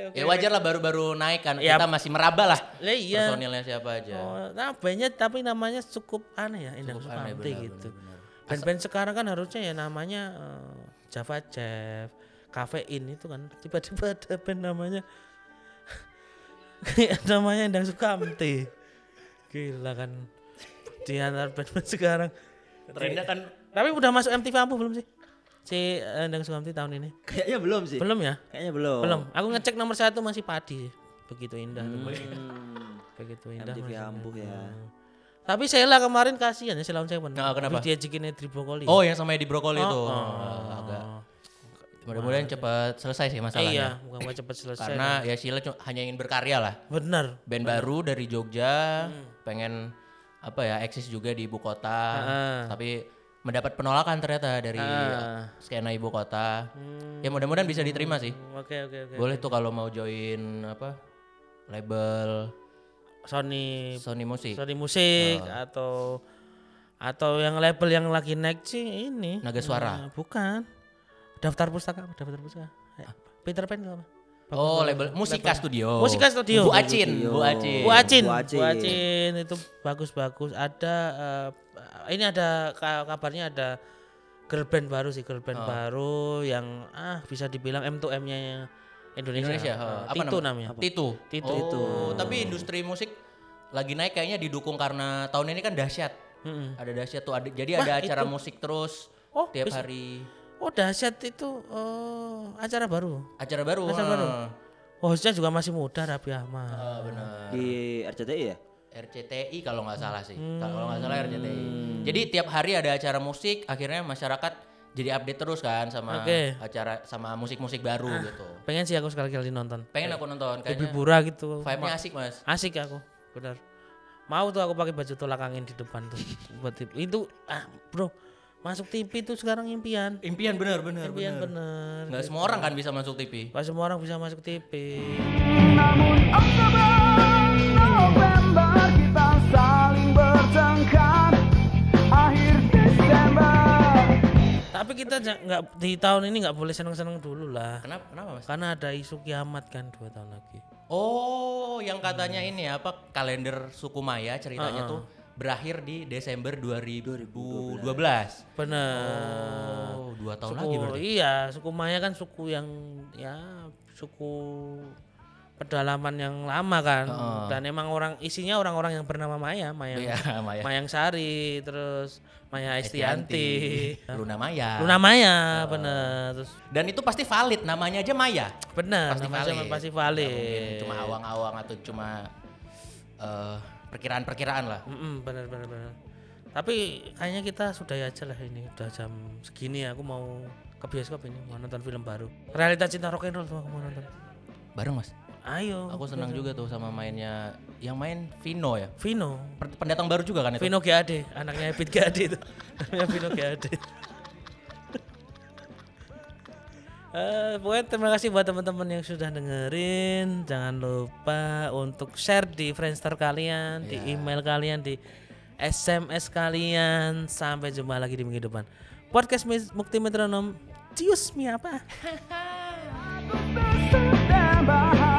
Speaker 1: oke.
Speaker 2: Ya wajar lah baru-baru naik kan.
Speaker 1: Ya.
Speaker 2: Kita masih meraba lah.
Speaker 1: Lah iya.
Speaker 2: Personilnya siapa aja.
Speaker 1: Oh, nah bandnya tapi namanya cukup aneh ya, Endang
Speaker 2: Cukup aneh, benar,
Speaker 1: gitu.
Speaker 2: benar, benar.
Speaker 1: Band-band sekarang kan harusnya ya namanya eh, Java Jeff, Kafein itu kan tiba-tiba (laughs) ada band namanya namanya Endang Sukamti. Gila kan di antara band-band sekarang.
Speaker 2: Trennya kan
Speaker 1: Tapi udah masuk MTV Ampuh belum sih? Si Endang Sukamti tahun ini?
Speaker 3: Kayaknya belum sih.
Speaker 1: Belum ya?
Speaker 3: Kayaknya belum.
Speaker 1: Belum. Aku ngecek nomor satu masih Padi. Begitu indah. tuh.
Speaker 3: Hmm.
Speaker 1: Begitu indah.
Speaker 3: MTV
Speaker 1: masih.
Speaker 3: Ampuh ya.
Speaker 1: Tapi Sheila kemarin kasihan ya Sheila on Seven.
Speaker 2: Nah, kenapa?
Speaker 1: Habis diajakin Edri Brokoli.
Speaker 2: Oh yang sama di brokoli
Speaker 1: Oh,
Speaker 2: itu.
Speaker 1: oh.
Speaker 2: Ah, Agak. Mudah-mudahan cepat selesai sih masalahnya.
Speaker 1: iya, bukan gak cepet selesai.
Speaker 2: Karena ya Sheila hanya ingin berkarya lah.
Speaker 1: bener.
Speaker 2: Band baru dari Jogja, pengen apa ya eksis juga di ibu kota.
Speaker 1: Heeh.
Speaker 2: Tapi mendapat penolakan ternyata dari
Speaker 1: Ah.
Speaker 2: skena ibu kota.
Speaker 1: Hmm,
Speaker 2: Ya mudah-mudahan bisa diterima sih.
Speaker 1: Oke oke oke.
Speaker 2: Boleh tuh kalau mau join apa label
Speaker 1: Sony
Speaker 2: Sony Musik.
Speaker 1: Sony musik
Speaker 2: Ah.
Speaker 1: atau atau yang label yang lagi naik sih ini.
Speaker 2: Naga Suara.
Speaker 1: Nah, bukan. Daftar pustaka? Daftar pustaka. Eh, Peter Pan apa? Bagus
Speaker 2: Oh, label Musika Studio.
Speaker 1: Musika Studio.
Speaker 2: Bu Acin, Bu Acin.
Speaker 1: Bu Acin,
Speaker 3: Bu
Speaker 1: Bu
Speaker 3: Acin.
Speaker 1: Itu bagus-bagus. Ada eh, ini ada ka- kabarnya ada girl band baru sih, girl
Speaker 2: Oh.
Speaker 1: band baru yang ah bisa dibilang M2M-nya Indonesia.
Speaker 2: Indonesia. Oh. Apa
Speaker 1: Tito
Speaker 2: nama-
Speaker 1: namanya.
Speaker 2: Titu.
Speaker 1: Titu.
Speaker 2: Oh, tapi industri musik lagi naik kayaknya didukung karena tahun ini kan dahsyat.
Speaker 1: Mm-mm.
Speaker 2: Ada dahsyat tuh ada jadi
Speaker 1: Wah,
Speaker 2: ada acara
Speaker 1: itu.
Speaker 2: musik terus
Speaker 1: Oh,
Speaker 2: tiap
Speaker 1: bisa-
Speaker 2: hari.
Speaker 1: Oh, dahsyat itu oh, acara baru.
Speaker 2: Acara baru.
Speaker 1: Acara
Speaker 2: ah.
Speaker 1: baru. Hostnya juga masih muda Rabi Ahmad.
Speaker 2: Ah, benar.
Speaker 3: Di RCTI ya?
Speaker 2: RCTI kalau nggak salah sih.
Speaker 1: Hmm.
Speaker 2: Kalau nggak salah RCTI. Jadi tiap hari ada acara musik, akhirnya masyarakat jadi update terus kan sama
Speaker 1: Oke.
Speaker 2: acara sama musik-musik baru gitu.
Speaker 1: Pengen sih aku sekali-kali nonton.
Speaker 2: Pengen aku nonton
Speaker 1: Lebih
Speaker 2: kayaknya
Speaker 1: pura gitu.
Speaker 2: vibe-nya asik, Mas.
Speaker 1: Asik aku, benar. Mau tuh aku pakai baju tolak angin di depan tuh. (laughs) Buat TV. Itu ah, Bro, masuk TV itu sekarang impian.
Speaker 2: Impian bener bener
Speaker 1: Impian bener.
Speaker 2: Nggak semua orang kan bisa masuk TV.
Speaker 1: Gak semua orang bisa masuk TV.
Speaker 4: Namun Oktober, November
Speaker 1: Tapi kita nggak di tahun ini nggak boleh seneng-seneng dulu lah.
Speaker 2: Kenapa? Kenapa mas?
Speaker 1: Karena ada isu kiamat kan dua tahun lagi.
Speaker 2: Oh yang katanya ini apa kalender suku Maya ceritanya tuh berakhir di Desember 2012.
Speaker 1: Bener.
Speaker 2: Oh, dua tahun
Speaker 1: suku,
Speaker 2: lagi berarti.
Speaker 1: Iya, suku Maya kan suku yang ya suku pedalaman yang lama kan. Dan emang orang isinya orang-orang yang bernama Maya, Maya.
Speaker 2: Iya, Maya.
Speaker 1: Mayang Sari, terus Maya Estianti.
Speaker 2: Luna Maya.
Speaker 1: Luna Maya, bener. Terus
Speaker 2: Dan itu pasti valid, namanya aja Maya.
Speaker 1: bener,
Speaker 2: Pasti
Speaker 1: namanya
Speaker 2: valid.
Speaker 1: pasti valid.
Speaker 2: mungkin cuma awang-awang atau cuma eh, perkiraan-perkiraan lah.
Speaker 1: Mm-mm, bener bener bener. Tapi kayaknya kita sudah aja lah ini udah jam segini aku mau ke bioskop ini mau nonton film baru. Realita cinta rock and roll tuh aku mau nonton.
Speaker 2: Bareng mas.
Speaker 1: Ayo.
Speaker 2: Aku senang juga tuh sama mainnya yang main Vino ya.
Speaker 1: Vino.
Speaker 2: Pendatang baru juga kan itu.
Speaker 1: Vino GAD, anaknya Epit GAD itu. Namanya Vino GAD. (laughs) Eh, pokoknya terima kasih buat teman-teman yang sudah dengerin. Jangan lupa untuk share di Friendster kalian, di email kalian, di SMS kalian. Sampai jumpa lagi di minggu depan. Podcast Mukti Metronom. Cius mi apa? (laughs)